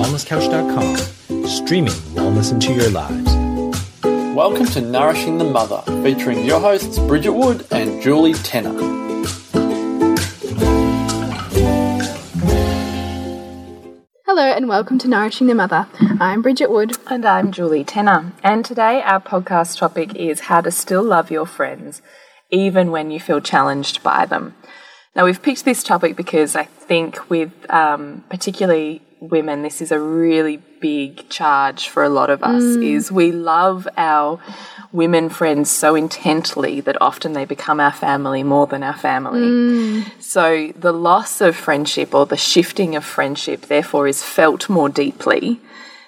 thewellnesscouch.com, streaming wellness into your lives. Welcome to Nourishing the Mother, featuring your hosts Bridget Wood and Julie Tenner. Hello and welcome to Nourishing the Mother. I'm Bridget Wood. And I'm Julie Tenner. And today our podcast topic is how to still love your friends even when you feel challenged by them. Now, we've picked this topic because I think with um, particularly women, this is a really big charge for a lot of us, mm. is we love our women friends so intently that often they become our family more than our family. Mm. So the loss of friendship or the shifting of friendship, therefore, is felt more deeply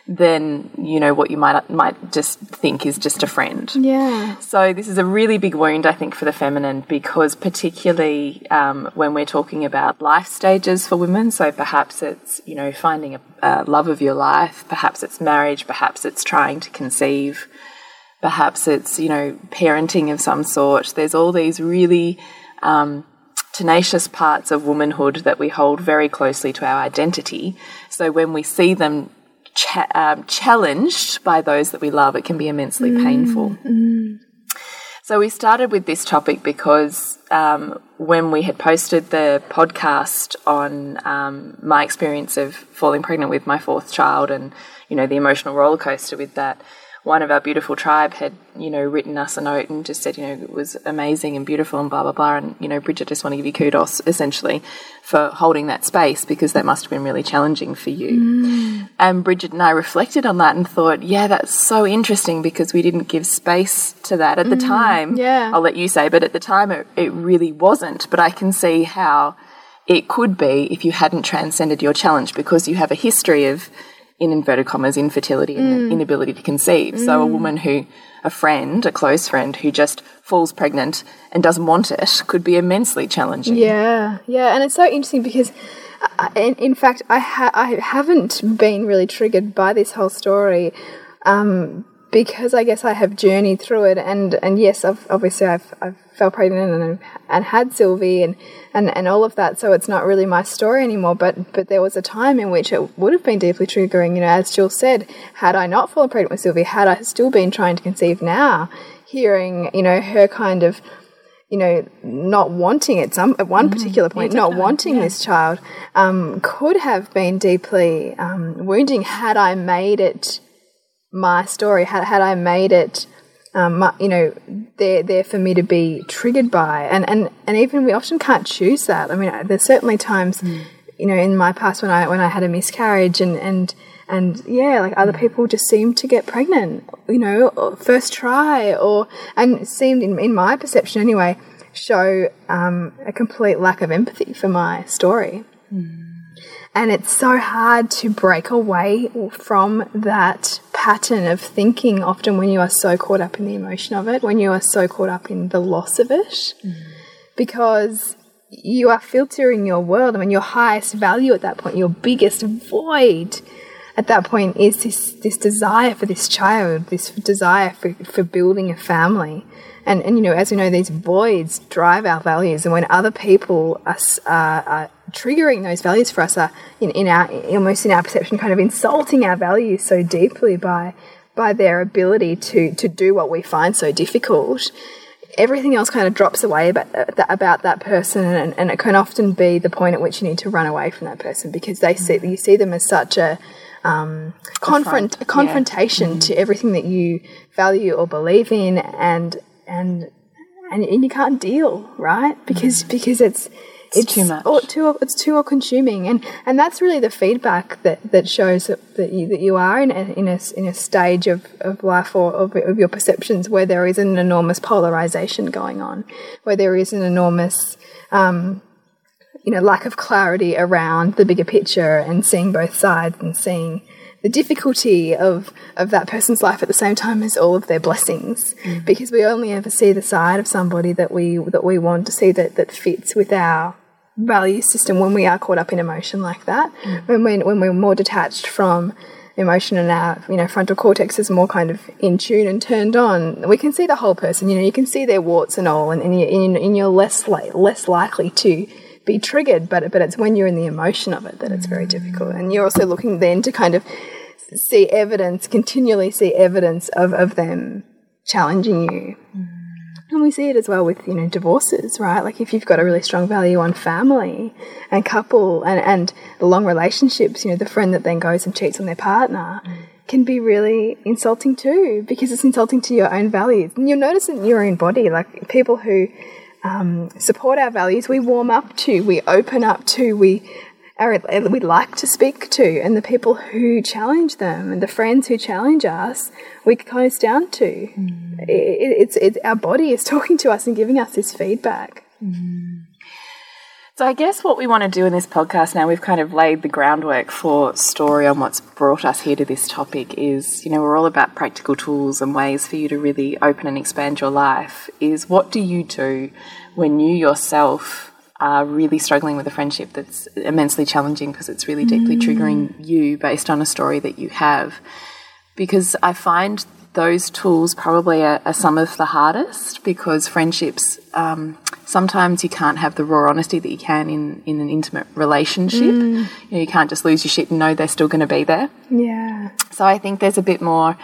than you know what you might might just think is just a friend. Yeah. So this is a really big wound, I think, for the feminine because particularly um, when we're talking about life stages for women. So perhaps it's you know finding a, a love of your life, perhaps it's marriage, perhaps it's trying to conceive, perhaps it's you know parenting of some sort. There's all these really um, tenacious parts of womanhood that we hold very closely to our identity. So when we see them cha um, challenged by those that we love, it can be immensely mm. painful. Mm. So we started with this topic because um, when we had posted the podcast on um, my experience of falling pregnant with my fourth child and you know the emotional roller coaster with that, one of our beautiful tribe had, you know, written us a note and just said, you know, it was amazing and beautiful and blah, blah, blah. And, you know, Bridget, just want to give you kudos essentially for holding that space because that must have been really challenging for you. Mm. And Bridget and I reflected on that and thought, yeah, that's so interesting because we didn't give space to that at mm. the time. Yeah. I'll let you say, but at the time it, it really wasn't. But I can see how it could be if you hadn't transcended your challenge because you have a history of in inverted commas, infertility and mm. inability to conceive. Mm. So a woman who, a friend, a close friend who just falls pregnant and doesn't want it could be immensely challenging. Yeah, yeah. And it's so interesting because, I, uh, in, in, fact, I, ha I haven't been really triggered by this whole story. Um, because I guess I have journeyed through it, and and yes, I've, obviously I've I've fell pregnant and and had Sylvie and, and and all of that. So it's not really my story anymore. But but there was a time in which it would have been deeply triggering. You know, as Jill said, had I not fallen pregnant with Sylvie, had I still been trying to conceive now, hearing you know her kind of you know, not wanting at some at one mm, particular point, yeah, not wanting yeah. this child, um, could have been deeply um, wounding had I made it my story, had, had I made it, um, my, you know, there there for me to be triggered by, and and and even we often can't choose that. I mean, there's certainly times, mm. you know, in my past when I when I had a miscarriage and and and yeah, like other people just seemed to get pregnant, you know, first try, or and seemed in in my perception anyway, show um, a complete lack of empathy for my story. Mm. And it's so hard to break away from that pattern of thinking often when you are so caught up in the emotion of it, when you are so caught up in the loss of it, mm. because you are filtering your world. I mean, your highest value at that point, your biggest void at that point is this, this desire for this child, this desire for, for building a family. And, and, you know, as we know, these voids drive our values. And when other people are, are, are triggering those values for us are in, in our almost in our perception kind of insulting our values so deeply by by their ability to to do what we find so difficult everything else kind of drops away about that, about that person and, and it can often be the point at which you need to run away from that person because they see you see them as such a um, confront a confrontation yeah. mm. to everything that you value or believe in and and and, and you can't deal right because mm. because it's it's, it's too much. Or too, it's too all consuming, and and that's really the feedback that, that shows that, that you that you are in a, in a in a stage of, of life or of, of your perceptions where there is an enormous polarization going on, where there is an enormous um, you know lack of clarity around the bigger picture and seeing both sides and seeing the difficulty of of that person's life at the same time as all of their blessings mm. because we only ever see the side of somebody that we that we want to see that that fits with our value system when we are caught up in emotion like that. Mm. When, we, when we're more detached from emotion and our you know frontal cortex is more kind of in tune and turned on, we can see the whole person. You know, you can see their warts and all, and, and, you, and you're less li less likely to be triggered, but but it's when you're in the emotion of it that it's very difficult. And you're also looking then to kind of see evidence, continually see evidence of, of them challenging you. And we see it as well with, you know, divorces, right? Like if you've got a really strong value on family and couple and, and long relationships, you know, the friend that then goes and cheats on their partner can be really insulting too because it's insulting to your own values. And you'll notice in your own body, like people who um, support our values, we warm up to, we open up to, we are, we like to speak to, and the people who challenge them and the friends who challenge us, we close down to. Mm. It, it's, our body is talking to us and giving us this feedback. Mm. So I guess what we want to do in this podcast now, we've kind of laid the groundwork for story on what's brought us here to this topic is, you know, we're all about practical tools and ways for you to really open and expand your life. Is what do you do when you yourself are really struggling with a friendship that's immensely challenging because it's really deeply mm. triggering you based on a story that you have. Because I find those tools probably are, are some of the hardest because friendships, um, sometimes you can't have the raw honesty that you can in, in an intimate relationship. Mm. You, know, you can't just lose your shit and know they're still going to be there. Yeah. So I think there's a bit more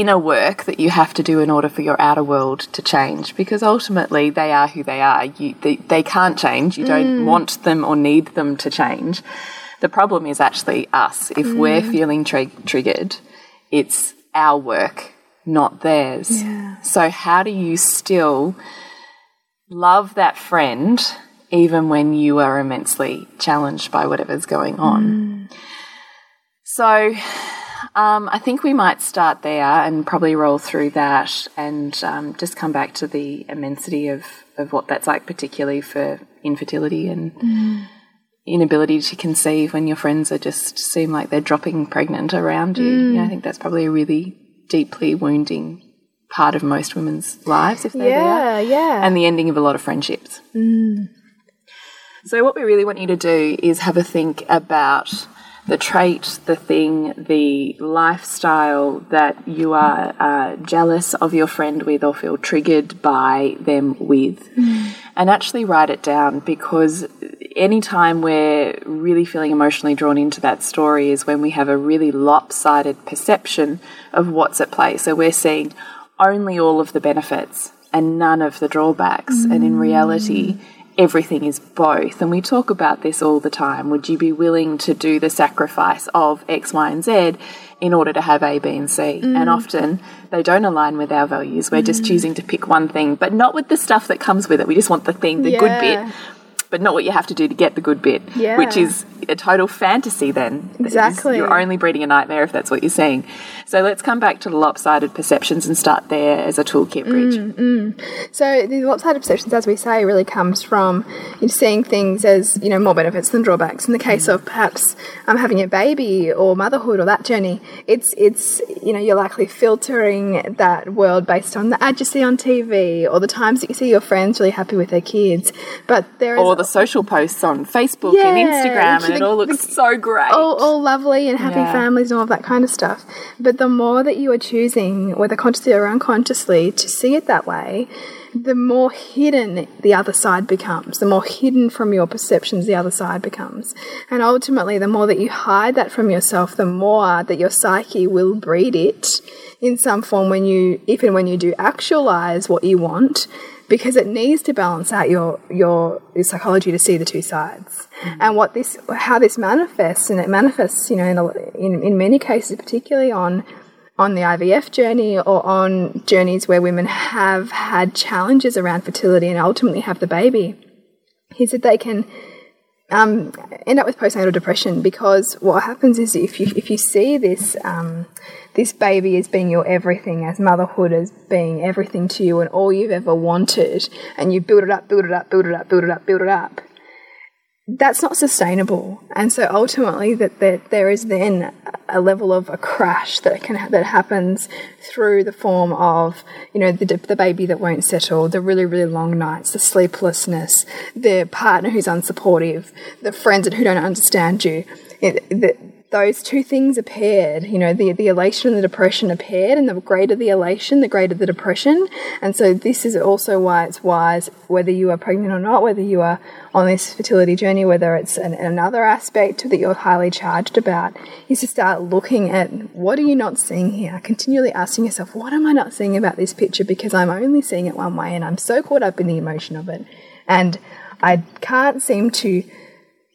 inner work that you have to do in order for your outer world to change because ultimately they are who they are you they, they can't change you don't mm. want them or need them to change the problem is actually us if mm. we're feeling triggered it's our work not theirs yeah. so how do you still love that friend even when you are immensely challenged by whatever's going on mm. so um, I think we might start there and probably roll through that and um, just come back to the immensity of, of what that's like, particularly for infertility and mm. inability to conceive when your friends are just seem like they're dropping pregnant around you. Mm. I think that's probably a really deeply wounding part of most women's lives if they're yeah, there. Yeah, And the ending of a lot of friendships. Mm. So what we really want you to do is have a think about the trait, the thing, the lifestyle that you are uh, jealous of your friend with or feel triggered by them with. Mm. And actually write it down because anytime we're really feeling emotionally drawn into that story is when we have a really lopsided perception of what's at play. So we're seeing only all of the benefits and none of the drawbacks. Mm. And in reality, everything is both. And we talk about this all the time. Would you be willing to do the sacrifice of X, Y, and Z in order to have A, B, and C? Mm. And often they don't align with our values. We're mm. just choosing to pick one thing, but not with the stuff that comes with it. We just want the thing, the yeah. good bit but not what you have to do to get the good bit, yeah. which is a total fantasy then. Exactly. You're only breeding a nightmare if that's what you're seeing. So let's come back to the lopsided perceptions and start there as a toolkit bridge. Mm, mm. So the lopsided perceptions, as we say, really comes from seeing things as, you know, more benefits than drawbacks. In the case mm. of perhaps um, having a baby or motherhood or that journey, it's, it's, you know, you're likely filtering that world based on the ads you see on TV or the times that you see your friends really happy with their kids. But there is... Or the the social posts on Facebook yeah, and Instagram, and it all looks so great. All, all lovely and happy yeah. families and all of that kind of stuff. But the more that you are choosing, whether consciously or unconsciously, to see it that way, the more hidden the other side becomes, the more hidden from your perceptions the other side becomes. And ultimately, the more that you hide that from yourself, the more that your psyche will breed it in some form when you, if and when you do actualize what you want because it needs to balance out your your, your psychology to see the two sides mm. and what this how this manifests and it manifests you know in, a, in, in many cases particularly on on the IVF journey or on journeys where women have had challenges around fertility and ultimately have the baby is that they can um, end up with postnatal depression because what happens is if you if you see this um, this baby as being your everything, as motherhood as being everything to you and all you've ever wanted, and you build it up, build it up, build it up, build it up, build it up, that's not sustainable. And so ultimately, that, that there is then a level of a crash that can that happens through the form of you know the the baby that won't settle, the really really long nights, the sleeplessness, the partner who's unsupportive, the friends who don't understand you. It, the, those two things appeared. you know, the, the elation and the depression appeared, and the greater the elation, the greater the depression. And so, this is also why it's wise, whether you are pregnant or not, whether you are on this fertility journey, whether it's an, another aspect that you're highly charged about, is to start looking at what are you not seeing here? Continually asking yourself, what am I not seeing about this picture? Because I'm only seeing it one way, and I'm so caught up in the emotion of it. And I can't seem to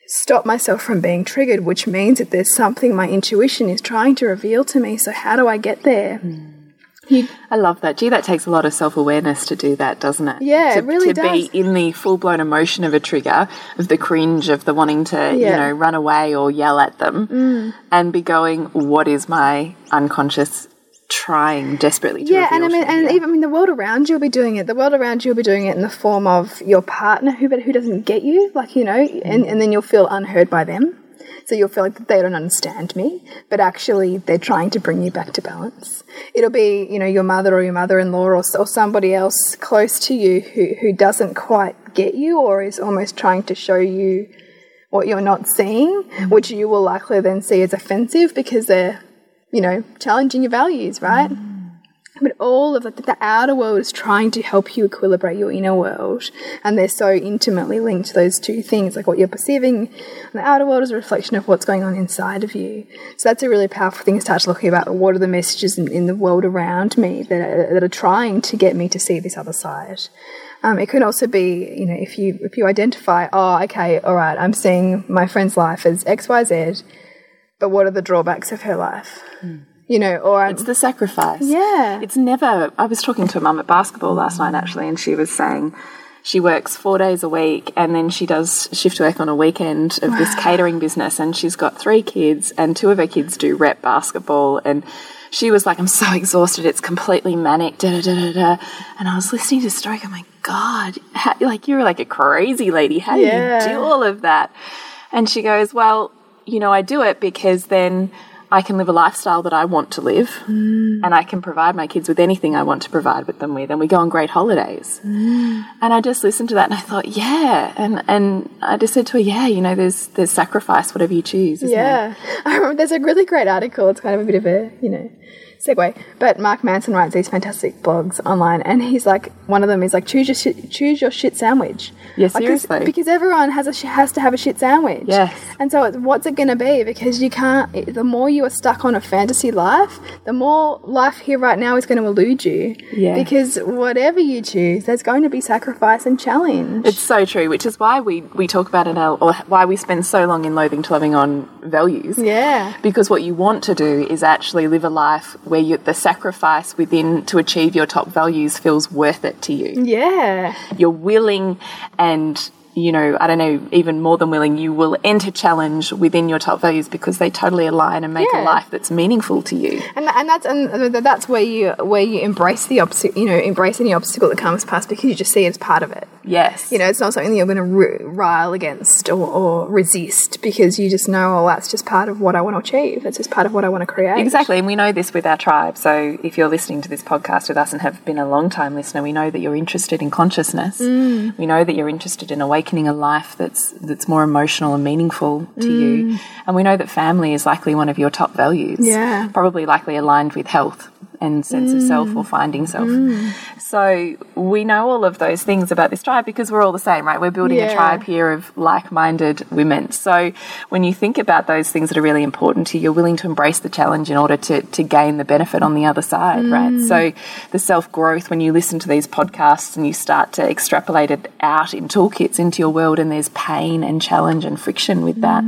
stop myself from being triggered, which means that there's something my intuition is trying to reveal to me. So, how do I get there? Hmm. I love that. Gee, that takes a lot of self awareness to do that, doesn't it? Yeah, to, it really to does. be in the full blown emotion of a trigger, of the cringe, of the wanting to, you know, run away or yell at them, mm. and be going, "What is my unconscious trying desperately to?" Yeah, and I mean, and here?" even I mean, the world around you will be doing it. The world around you will be doing it in the form of your partner who but who doesn't get you, like you know, and, and then you'll feel unheard by them. So you'll feel like they don't understand me, but actually they're trying to bring you back to balance. It'll be, you know, your mother or your mother-in-law or, or somebody else close to you who, who doesn't quite get you or is almost trying to show you what you're not seeing, which you will likely then see as offensive because they're, you know, challenging your values, right? But all of the outer world is trying to help you equilibrate your inner world. And they're so intimately linked, to those two things. Like what you're perceiving in the outer world is a reflection of what's going on inside of you. So that's a really powerful thing to start looking about. What are the messages in, in the world around me that are, that are trying to get me to see this other side? Um, it can also be, you know, if you if you identify, oh, okay, all right, I'm seeing my friend's life as X, Y, Z, but what are the drawbacks of her life? Hmm. You know, or I'm, It's the sacrifice. Yeah. It's never. I was talking to a mum at basketball last night actually, and she was saying she works four days a week and then she does shift work on a weekend of this catering business. And she's got three kids, and two of her kids do rep basketball. And she was like, I'm so exhausted. It's completely manic. Da, da, da, da, da. And I was listening to Stoke. Oh my God. How, like, you're like a crazy lady. How Yeah. do you do all of that? And she goes, Well, you know, I do it because then I can live a lifestyle that I want to live mm. and I can provide my kids with anything I want to provide with them with and we go on great holidays. Mm. And I just listened to that and I thought, yeah. And and I just said to her, yeah, you know, there's there's sacrifice, whatever you choose. Isn't Yeah, I remember there's a really great article. It's kind of a bit of a you know segue, but Mark Manson writes these fantastic blogs online, and he's like one of them is like choose your shit, choose your shit sandwich. Like, 'cause- seriously. because everyone has a has to have a shit sandwich. Yes. and so it's, what's it going to be? Because you can't. The more you are stuck on a fantasy life, the more life here right now is going to elude you. Yeah. because whatever you choose, there's going to be sacrifice and challenge. It's so true, which is why we, we talk about it, or why we spend so long in loathing to loving on values. yeah. Because what you want to do is actually live a life where you, the sacrifice within to achieve your top values feels worth it to you. Yeah. You're willing and you know, I don't know, even more than willing, you will enter challenge within your top values because they totally align and make Yeah. a life that's meaningful to you. And, and that's and that's where you where you embrace the obstacle, you know, embrace any obstacle that comes past because you just see it as part of it. Yes. You know, it's not something that you're going to rile against or, or resist because you just know, oh, that's just part of what I want to achieve. That's just part of what I want to create. Exactly, and we know this with our tribe. So if you're listening to this podcast with us and have been a long time listener, we know that you're interested in consciousness. Mm. We know that you're interested in awakening a life that's that's more emotional and meaningful to you. And we know that family is likely one of your top values. Mm. Yeah. Probably likely aligned with health and sense of self or mm. finding self. Mm. So we know all of those things about this tribe because we're all the same, right? We're building a tribe here of like-minded women. So when you think about those things that are really important to you, you're willing to embrace the challenge in order to, to gain the benefit on the other side, right? Mm. So the self-growth, when you listen to these podcasts and you start to extrapolate it out in toolkits into your world and there's pain and challenge and friction with that,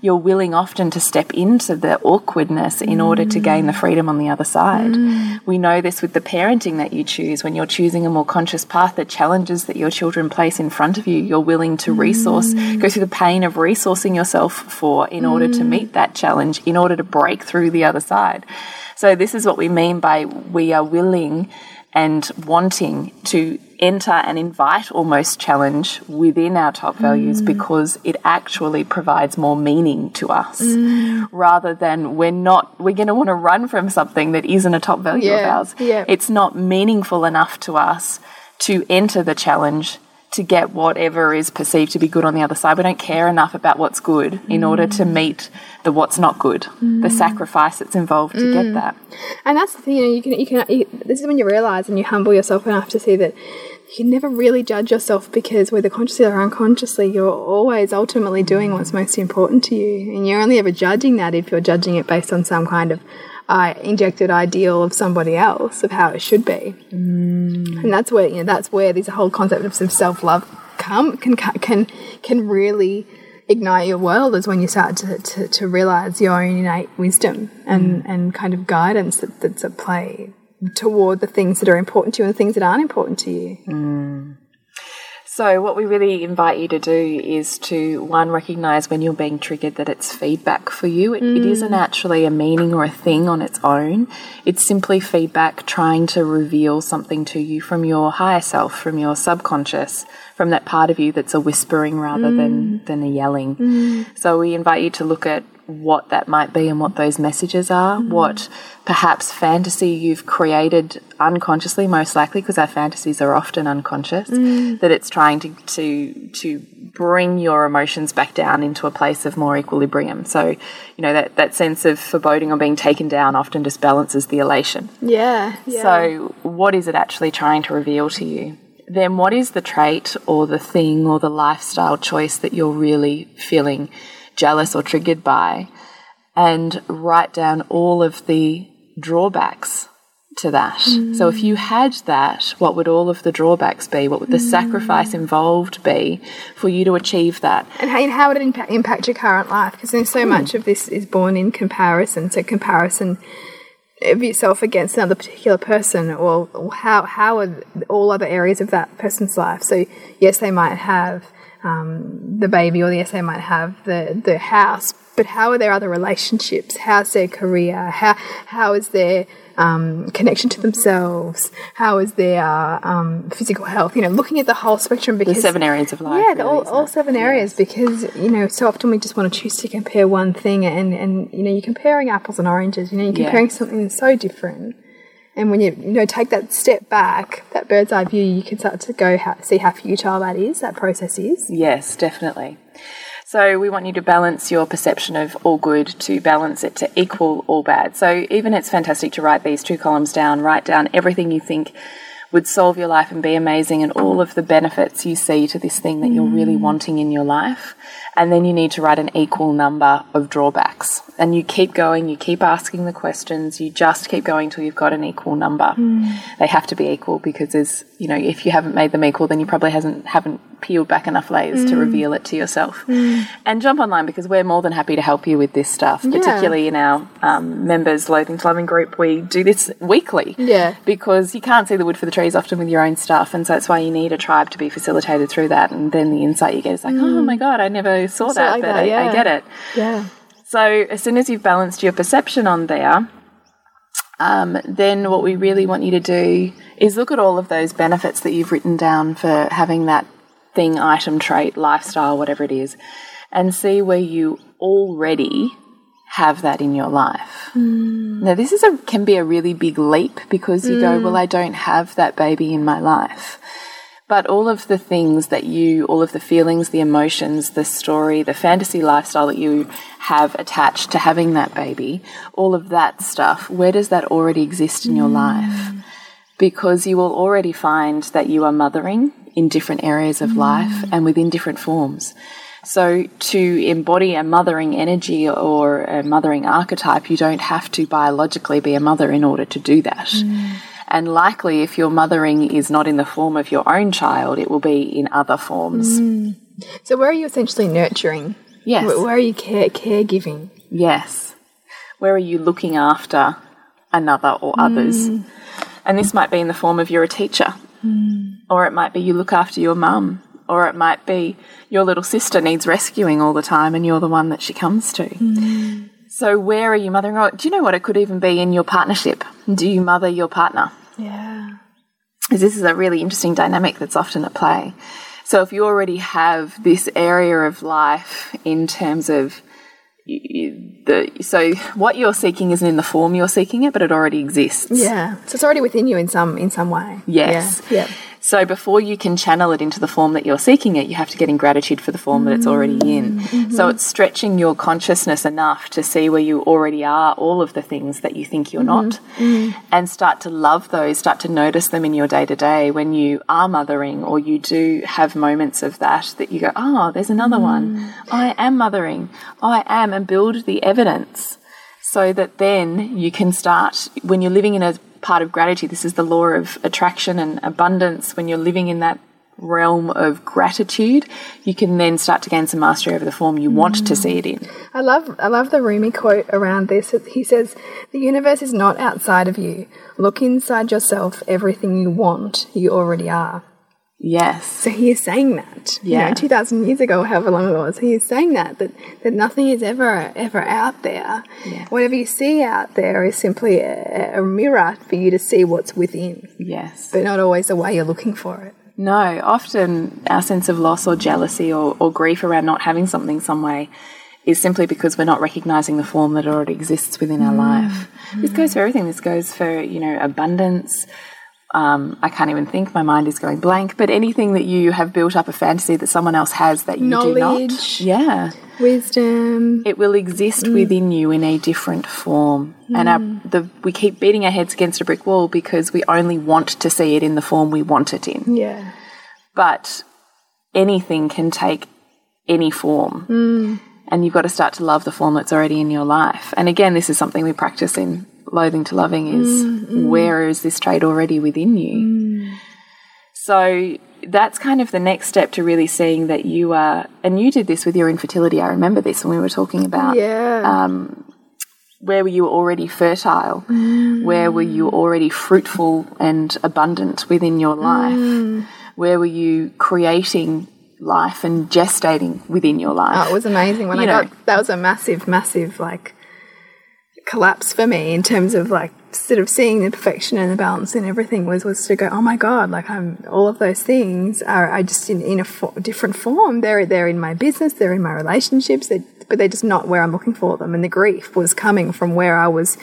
you're willing often to step into the awkwardness in order to gain the freedom on the other side. We know this with the parenting that you choose. When you're choosing a more conscious path, the challenges that your children place in front of you, you're willing to resource, go through the pain of resourcing yourself for in order to meet that challenge, in order to break through the other side. So, this is what we mean by we are willing and wanting to enter and invite almost challenge within our top values mm. because it actually provides more meaning to us mm. rather than we're not we're going to want to run from something that isn't a top value of ours yeah. it's not meaningful enough to us to enter the challenge to get whatever is perceived to be good on the other side. We don't care enough about what's good in order to mm. meet the what's not good, the sacrifice that's involved to get that. And that's the thing, you know, you can, you can, you, this is when you realize and you humble yourself enough to see that you never really judge yourself because whether consciously or unconsciously, you're always ultimately doing what's most important to you. And you're only ever judging that if you're judging it based on some kind of uh, injected ideal of somebody else of how it should be. Mm. And that's where, you know, that's where this whole concept of some self-love come, can, can, can really ignite your world is when you start to, to, to realize your own innate wisdom and, and kind of guidance that, that's at play toward the things that are important to you and the things that aren't important to you. Mm. So, what we really invite you to do is to one, recognize when you're being triggered that it's feedback for you. It, it mm. isn't actually a meaning or a thing on its own, it's simply feedback trying to reveal something to you from your higher self, from your subconscious, from that part of you that's a whispering rather than, mm. than a yelling. So, we invite you to look at what that might be and what those messages are, mm. what perhaps fantasy you've created unconsciously, most likely because our fantasies are often unconscious, mm. that it's trying to, to to bring your emotions back down into a place of more equilibrium. So, you know, that, that sense of foreboding or being taken down often just balances the elation. Yeah. yeah. So, what is it actually trying to reveal to you? Then, what is the trait or the thing or the lifestyle choice that you're really feeling jealous or triggered by? And write down all of the drawbacks to that. So, if you had that, what would all of the drawbacks be? What would the mm. sacrifice involved be for you to achieve that? and how, how would it impact, impact your current life? Because then so hmm. much of this is born in comparison. So comparison of yourself against another particular person, or how how are all other areas of that person's life? So yes, they might have um, the baby, or the they might have the the house, but how are their other relationships? How's their career? How how is their um, connection to themselves? How is their um, physical health? You know, looking at the whole spectrum The because seven areas of life. yeah, really, all, all seven areas because you know so often we just want to choose to compare one thing and and you know you're comparing apples and oranges. You know, you're Yeah. comparing something that's so different. And when you you know take that step back, that bird's eye view, you can start to go how, see how futile that is, that process is. Yes, definitely. So we want you to balance your perception of all good to balance it to equal all bad. So even it's fantastic to write these two columns down, write down everything you think would solve your life and be amazing and all of the benefits you see to this thing that you're really mm. wanting in your life. And then you need to write an equal number of drawbacks. And you keep going, you keep asking the questions, you just keep going till you've got an equal number. Hmm. They have to be equal because there's, you know, if you haven't made them equal, then you probably hasn't haven't peeled back enough layers to hmm. reveal it to yourself. Hmm. And jump online because we're more than happy to help you with this stuff, particularly in our um, members loathing to loving group. We do this weekly Yeah. because you can't see the wood for the trees often with your own stuff, and so that's why you need a tribe to be facilitated through that. And then the insight you get is like, oh my god, I never saw that, like but that, I, I get it. Yeah. So as soon as you've balanced your perception on there, um, then what we really want you to do is look at all of those benefits that you've written down for having that thing, item, trait, lifestyle, whatever it is, and see where you already have that in your life. Now, this is a can be a really big leap because you go, well, I don't have that baby in my life. But all of the things that you, all of the feelings, the emotions, the story, the fantasy lifestyle that you have attached to having that baby, all of that stuff, where does that already exist in your mm. life? Because you will already find that you are mothering in different areas of mm. life and within different forms. So, to embody a mothering energy or a mothering archetype, you don't have to biologically be a mother in order to do that. Mm. And likely, if your mothering is not in the form of your own child, it will be in other forms. Mm. So where are you essentially nurturing? Yes. Where, where are you care caregiving? Yes. Where are you looking after another or others? Mm. And this might be in the form of you're a teacher, mm. or it might be you look after your mum, or it might be your little sister needs rescuing all the time and you're the one that she comes to. So, where are you mothering? Or do you know what? It could even be in your partnership. Do you mother your partner? Yeah. because this is a really interesting dynamic that's often at play. So if you already have this area of life in terms of the so what you're seeking isn't in the form you're seeking it, but it already exists. Yeah. So it's already within you in some in some way. Yes. Yeah. So before you can channel it into the form that you're seeking it, you have to get in gratitude for the form that it's already in. Mm-hmm. So it's stretching your consciousness enough to see where you already are, all of the things that you think you're not, Mm-hmm. and start to love those, start to notice them in your day to day when you are mothering or you do have moments of that that you go, oh, there's another Mm. one. I am mothering. I am, and build the evidence so that then you can start when you're living in a part of gratitude this is the law of attraction and abundance when you're living in that realm of gratitude you can then start to gain some mastery over the form you want to see it in I love I love the Rumi quote around this. He says, "The universe is not outside of you. Look inside yourself. Everything you want, you already are." Yes So he is saying that. You Yeah. know, two thousand years ago, however long it was, he is saying that that that nothing is ever ever out there. Yeah. Whatever you see out there is simply a, a mirror for you to see what's within, yes but not always the way you're looking for it. no often our sense of loss or jealousy or, or grief around not having something some way is simply because we're not recognizing the form that already exists within our mm. life. This goes mm. for everything. This goes for, you know, abundance. Um, I can't even think. My mind is going blank. But anything that you have built up a fantasy that someone else has that you do not, yeah, Wisdom. it will exist mm. within you in a different form. And our, mm. the we keep beating our heads against a brick wall because we only want to see it in the form we want it in. Yeah. But anything can take any form. Mm. And you've got to start to love the form that's already in your life. And again, this is something we practice in loathing to loving is mm-hmm. where is this trait already within you? Mm. So that's kind of the next step to really seeing that you are, and you did this with your infertility. I remember this when we were talking about Yeah. Um, where were you already fertile? Mm. Where were you already fruitful and abundant within your life? Mm. Where were you creating life and gestating within your life? Oh, it was amazing when You I know. got that was a massive, massive like collapse for me in terms of like sort of seeing the perfection and the balance and everything was was to go oh my god like I'm all of those things are I just in in a fo different form. They're they're in my business they're in my relationships they but they're just not where I'm looking for them. And the grief was coming from where I was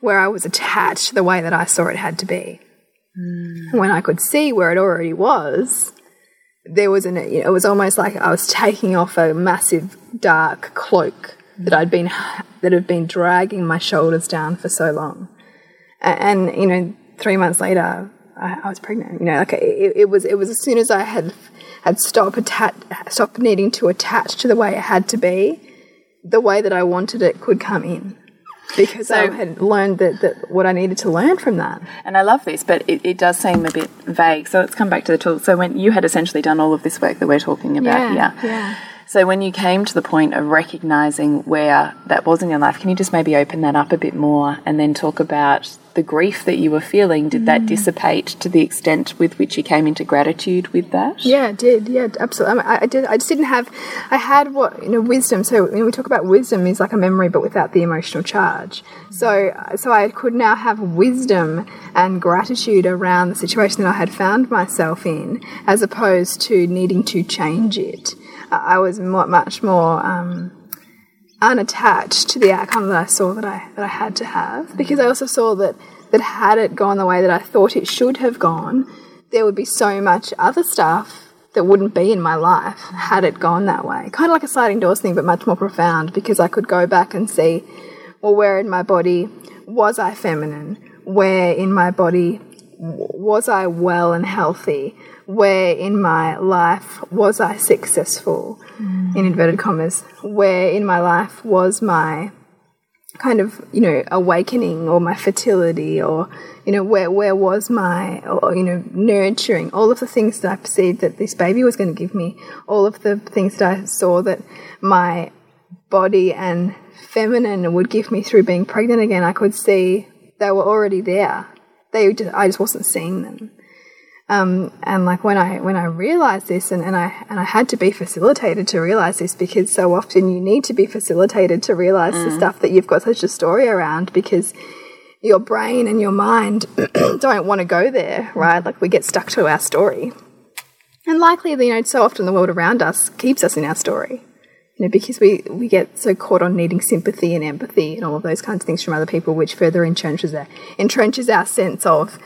where I was attached the way that I saw it had to be. Hmm. When I could see where it already was there was an you know, it was almost like I was taking off a massive dark cloak that I'd been that had been dragging my shoulders down for so long, and, and you know, three months later, I, I was pregnant. You know, like it, it was it was as soon as I had had stopped attach, stopped needing to attach to the way it had to be, the way that I wanted it could come in. Because I had learned that, that what I needed to learn from that. And I love this, but it, it does seem a bit vague. So let's come back to the tool. So when you had essentially done all of this work that we're talking about Yeah, here. yeah. So when you came to the point of recognizing where that was in your life, can you just maybe open that up a bit more and then talk about the grief that you were feeling? Did Mm. that dissipate to the extent with which you came into gratitude with that? Yeah, it did. Yeah, absolutely. I, mean, I, I did. I just didn't have. I had what you know, wisdom. So when we talk about wisdom, is like a memory, but without the emotional charge. So, so I could now have wisdom and gratitude around the situation that I had found myself in, as opposed to needing to change it. I was much more. Um, unattached to the outcome that I saw that I that I had to have because I also saw that that had it gone the way that I thought it should have gone, there would be so much other stuff that wouldn't be in my life had it gone that way. Kind of like a sliding doors thing, but much more profound because I could go back and see, well, where in my body was I feminine? Where in my body was I well and healthy? Where in my life was I successful, mm. in inverted commas? Where in my life was my kind of you know awakening or my fertility or you know where where was my or you know nurturing? All of the things that I perceived that this baby was going to give me. All of the things that I saw that my body and feminine would give me through being pregnant again I could see they were already there. They just I just wasn't seeing them um, and like when I when I realized this and, and I and I had to be facilitated to realize this because so often you need to be facilitated to realize the stuff that you've got such a story around because your brain and your mind don't want to go there, right? Like we get stuck to our story. And likely, you know, so often the world around us keeps us in our story. You know, because we, we get so caught on needing sympathy and empathy and all of those kinds of things from other people, which further entrenches our, entrenches our sense of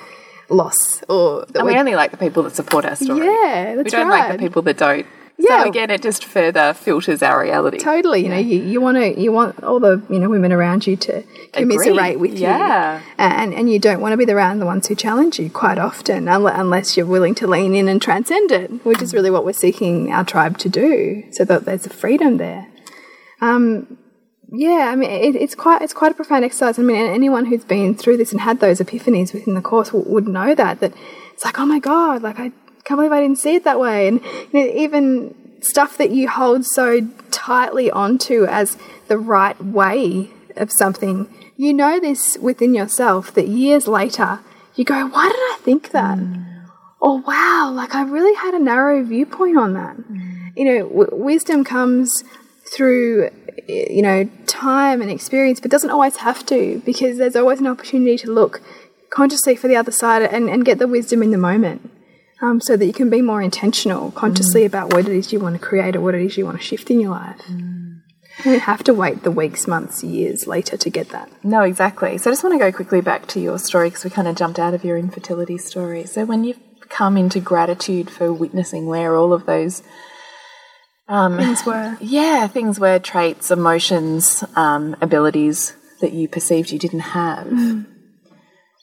loss or that And we only like the people that support our story. yeah, that's we don't right. like the people that don't. Yeah. So again, it just further filters our reality. Totally, you know, you, you want to you want all the you know women around you to commiserate with Yeah. you, and and you don't want to be around the ones who challenge you quite often, unless you're willing to lean in and transcend it, which is really what we're seeking our tribe to do, so that there's a freedom there. Um, yeah, I mean, it, it's quite it's quite a profound exercise. I mean, anyone who's been through this and had those epiphanies within the course would, would know that that it's like, oh my god, like I can't believe I didn't see it that way, and you know, even stuff that you hold so tightly onto as the right way of something, you know this within yourself that years later you go, why did I think that? Mm. Or wow, like I really had a narrow viewpoint on that. Mm. You know, w wisdom comes through you know time and experience but doesn't always have to because there's always an opportunity to look consciously for the other side and, and get the wisdom in the moment um, so that you can be more intentional consciously about what it is you want to create or what it is you want to shift in your life you don't have to wait the weeks months years later to get that No, exactly. So I just want to go quickly back to your story because we kind of jumped out of your infertility story. So when you've come into gratitude for witnessing where all of those um, things were yeah things were traits, emotions, um, abilities that you perceived you didn't have.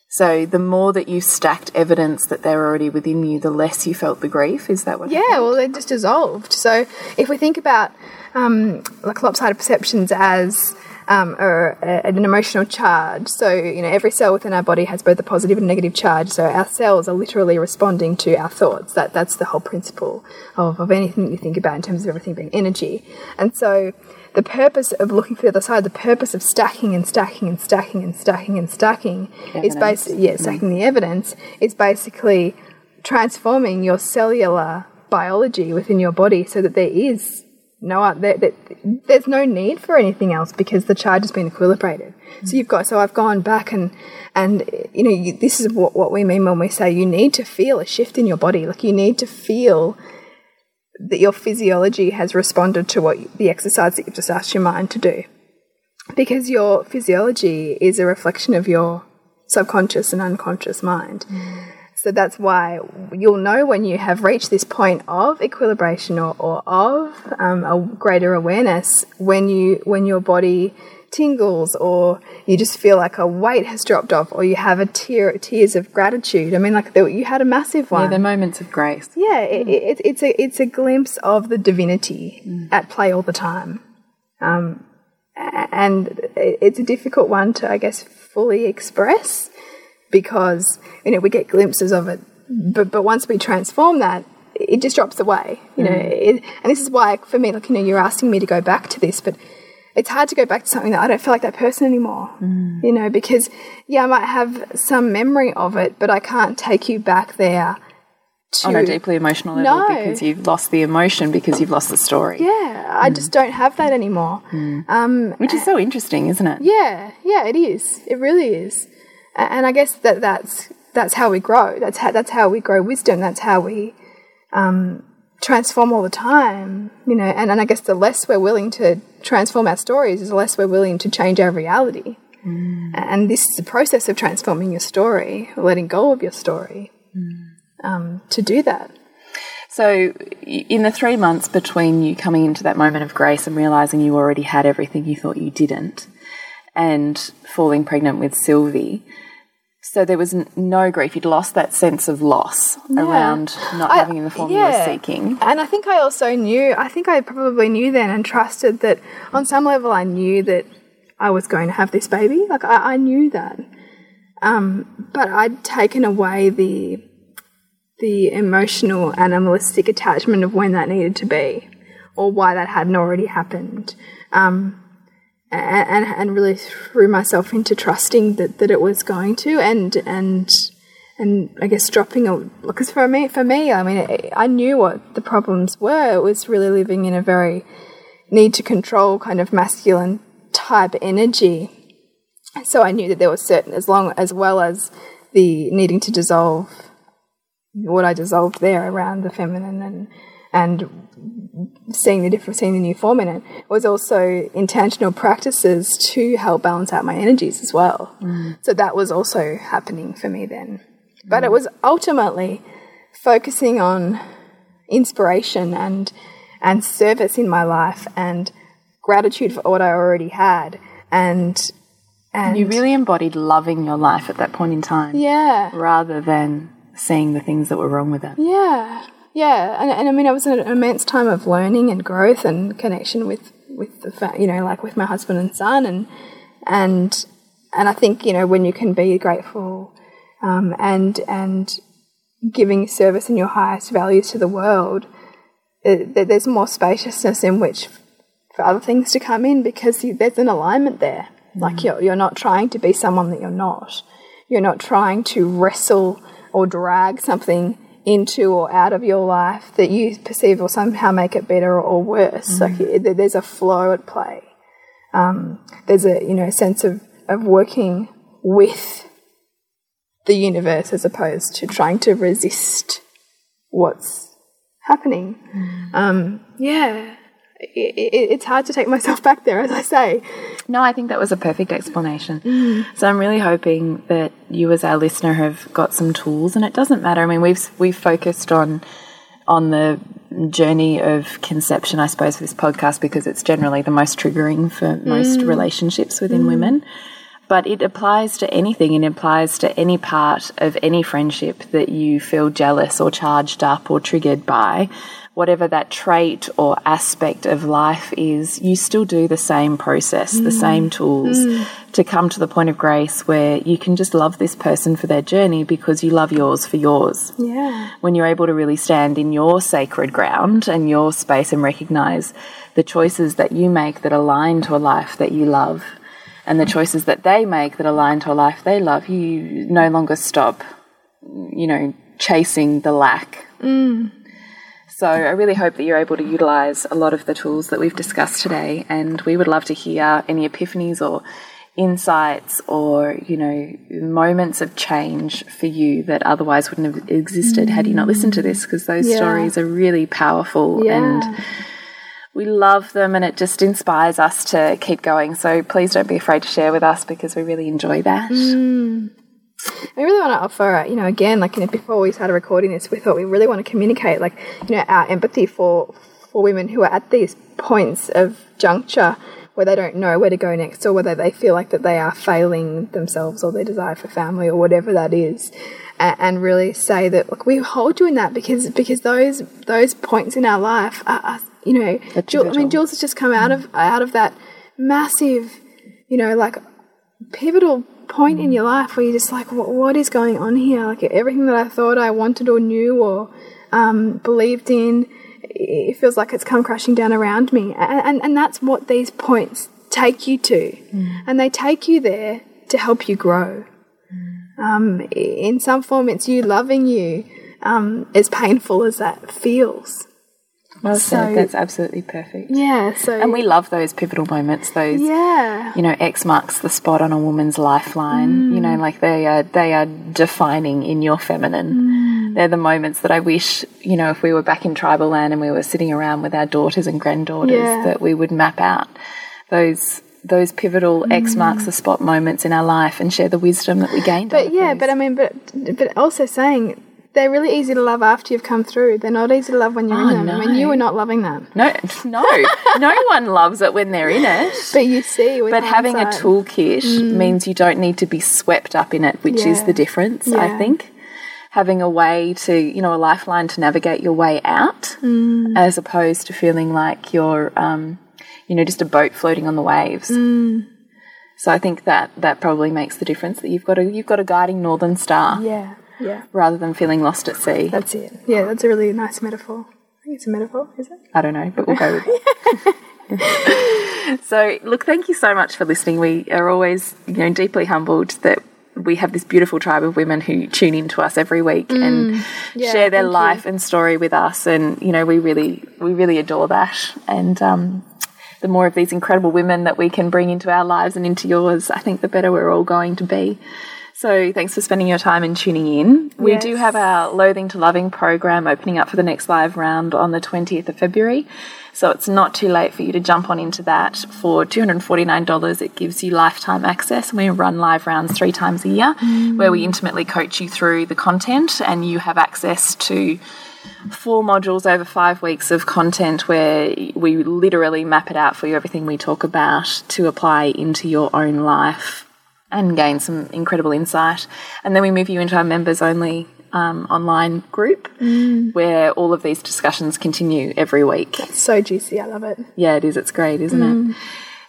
So the more that you stacked evidence that they're already within you, the less you felt the grief. Is that what? Yeah, well, they just dissolved. So if we think about um, like lopsided perceptions as um, or a, an emotional charge, so you know every cell within our body has both a positive and negative charge. So our cells are literally responding to our thoughts. That that's the whole principle of, of anything you think about in terms of everything being energy. And so the purpose of looking for the other side, the purpose of stacking and stacking and stacking and stacking and stacking is basically yeah, stacking the evidence is basically transforming your cellular biology within your body so that there is no uh, there, there's no need for anything else because the charge has been equilibrated. So you've got so I've gone back and and you know you, this is what what we mean when we say you need to feel a shift in your body like you need to feel that your physiology has responded to what the exercise that you've just asked your mind to do because your physiology is a reflection of your subconscious and unconscious mind. Mm. So that's why you'll know when you have reached this point of equilibration or, or of um, a greater awareness when you when your body tingles or you just feel like a weight has dropped off or you have a tear tears of gratitude. I mean, like the, you had a massive one. Yeah, they're moments of grace. Yeah, it, it, it's a it's a glimpse of the divinity at play all the time, um, and it- it's a difficult one to, I guess, fully express because you know we get glimpses of it, but but once we transform that, it just drops away. You know, mm. it, and this is why for me, like you know, you're asking me to go back to this, but it's hard to go back to something that I don't feel like that person anymore. Mm. You know, because yeah, I might have some memory of it, but I can't take you back there. To, On a deeply emotional level No. because you've lost the emotion because you've lost the story. yeah, I mm. just don't have that anymore. Um, Which is so interesting, isn't it? yeah, yeah, it is. It really is. And I guess that that's that's how we grow. That's how that's how we grow wisdom. That's how we um, transform all the time. You know, and, and I guess the less we're willing to transform our stories, is the less we're willing to change our reality. And this is the process of transforming your story, letting go of your story. Um, to do that. So, in the three months between you coming into that moment of grace and realizing you already had everything you thought you didn't, and falling pregnant with Sylvie, so there was n- no grief. You'd lost that sense of loss around not I- having the form you were yeah. seeking. And I think I also knew, I think I probably knew then and trusted that on some level I knew that I was going to have this baby. Like I, I knew that. Um, but I'd taken away the the emotional animalistic attachment of when that needed to be or why that hadn't already happened. Um, and, and really threw myself into trusting that, that it was going to and and and I guess dropping a because for me for me I mean I, I knew what the problems were. It was really living in a very need to control kind of masculine type energy. So I knew that there was certain as long as well as the needing to dissolve what I dissolved there around the feminine and and seeing the different seeing the new form in it was also intentional practices to help balance out my energies as well. Mm. So that was also happening for me then. But it mm. was ultimately focusing on inspiration and and service in my life and gratitude for what I already had and and You really embodied loving your life at that point in time. yeah Rather than seeing the things that were wrong with it. Yeah, yeah, and, and I mean, it was an immense time of learning and growth and connection with with the fa- you know like with my husband and son and and and I think you know when you can be grateful um, and and giving service in your highest values to the world, it, there's more spaciousness in which for other things to come in because you, there's an alignment there. Like you're you're not trying to be someone that you're not. You're not trying to wrestle or drag something into or out of your life that you perceive will somehow make it better or worse. Like it, there's a flow at play. Um, there's a you know sense of of working with the universe as opposed to trying to resist what's happening. Um, yeah, it, it, it's hard to take myself back there, as I say. No, I think that was a perfect explanation. Mm. So I'm really hoping that you, as our listener, have got some tools, and it doesn't matter. I mean, we've we've focused on on the journey of conception, I suppose, for this podcast because it's generally the most triggering for mm. most relationships within mm. women. But it applies to anything. It applies to any part of any friendship that you feel jealous or charged up or triggered by. Whatever that trait or aspect of life is, you still do the same process, the mm. same tools mm. to come to the point of grace where you can just love this person for their journey because you love yours for yours Yeah. when you're able to really stand in your sacred ground and your space and recognize the choices that you make that align to a life that you love and the choices that they make that align to a life they love, you no longer stop, you know, chasing the lack. Mm. So I really hope that you're able to utilize a lot of the tools that we've discussed today. And we would love to hear any epiphanies or insights or, you know, moments of change for you that otherwise wouldn't have existed had you not listened to this, because those Yeah. stories are really powerful Yeah. and we love them and it just inspires us to keep going. So please don't be afraid to share with us because we really enjoy that. Mm. I really want to offer, uh, you know, again, like you know, before we started recording this, we thought we really want to communicate, like, you know, our empathy for for women who are at these points of juncture where they don't know where to go next, or whether they feel like that they are failing themselves or their desire for family or whatever that is, and, and really say that, look, we hold you in that because because those those points in our life are, are you know, Jul- I mean. Jules has just come out of out of that massive, you know, like pivotal point in your life where you're just like, what, what is going on here? Like everything that I thought I wanted or knew or um, believed in, it feels like it's come crashing down around me. And, and, and that's what these points take you to. And they take you there to help you grow. Um, in some form, it's you loving you, um, as painful as that feels. Well So-. That's absolutely perfect. Yeah. So, And we love those pivotal moments, those yeah. you know, X marks the spot on a woman's lifeline. You know, mm. like they are they are defining in your feminine. Mm. They're the moments that I wish, you know, if we were back in tribal land and we were sitting around with our daughters and granddaughters, Yeah. that we would map out those those pivotal X mm. marks the spot moments in our life and share the wisdom that we gained. But yeah, those. but I mean, but but also saying they're really easy to love after you've come through. They're not easy to love when you're Oh, in them. I mean, you were not loving them, no, no, no one loves it when they're in it. but you see. With But having a toolkit mm. means you don't need to be swept up in it, which is the difference, I think. Having a way to, you know, a lifeline to navigate your way out, mm. as opposed to feeling like you're, um, you know, just a boat floating on the waves. Mm. So I think that that probably makes the difference. That you've got a you've got a guiding northern star Yeah, yeah, rather than feeling lost at sea. that's it. Yeah, that's a really nice metaphor. I think it's a metaphor, is it? I don't know, but we'll go with it. so, look, thank you so much for listening. We are always, you know, deeply humbled that we have this beautiful tribe of women who tune in to us every week and share their thank you. life and story with us. And you know, we really, we really adore that. And um, the more of these incredible women that we can bring into our lives and into yours, I think the better we're all going to be. So thanks for spending your time and tuning in. We Yes. do have our Loathing to Loving program opening up for the next live round on the 20th of February. So it's not too late for you to jump on into that. For $249, it gives you lifetime access. And we run live rounds three times a year where we intimately coach you through the content and you have access to four modules over five weeks of content where we literally map it out for you, everything we talk about to apply into your own life and gain some incredible insight. And then we move you into our members only um, online group where all of these discussions continue every week. So juicy. I love it. Yeah, it is. It's great, isn't it?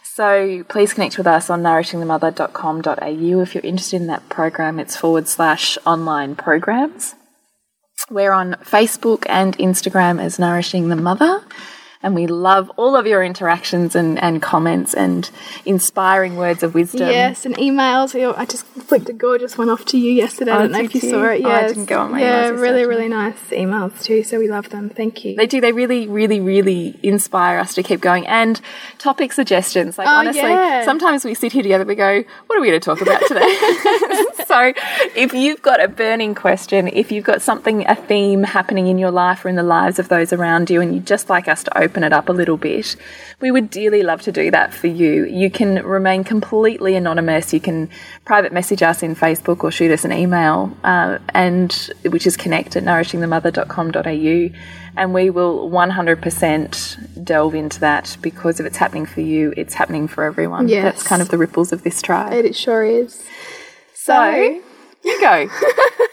So please connect with us on nourishingthemother.com.au if you're interested in that program. It's forward slash online programs. We're on Facebook and Instagram as Nourishing the Mother. And we love all of your interactions and, and comments and inspiring words of wisdom. Yes, and emails. I just flicked a gorgeous one off to you yesterday. I Oh, don't know if you you? saw it. Oh, I didn't go on my Yeah, really, really nice emails too. So we love them. Thank you. They do. They really, really, really inspire us to keep going. And topic suggestions. Like, Oh, honestly, yeah. sometimes we sit here together, we go, what are we going to talk about today? so, if you've got a burning question, if you've got something, a theme happening in your life or in the lives of those around you, and you'd just like us to open it up a little bit, we would dearly love to do that for you. You can remain completely anonymous. You can private message us in Facebook or shoot us an email, uh, and which is connect at nourishingthemother.com.au and we will 100% delve into that because if it's happening for you, it's happening for everyone. Yes. That's kind of the ripples of this tribe. it sure is. so, you go.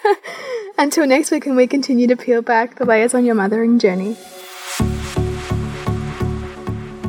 Until next week, and we continue to peel back the layers on your mothering journey.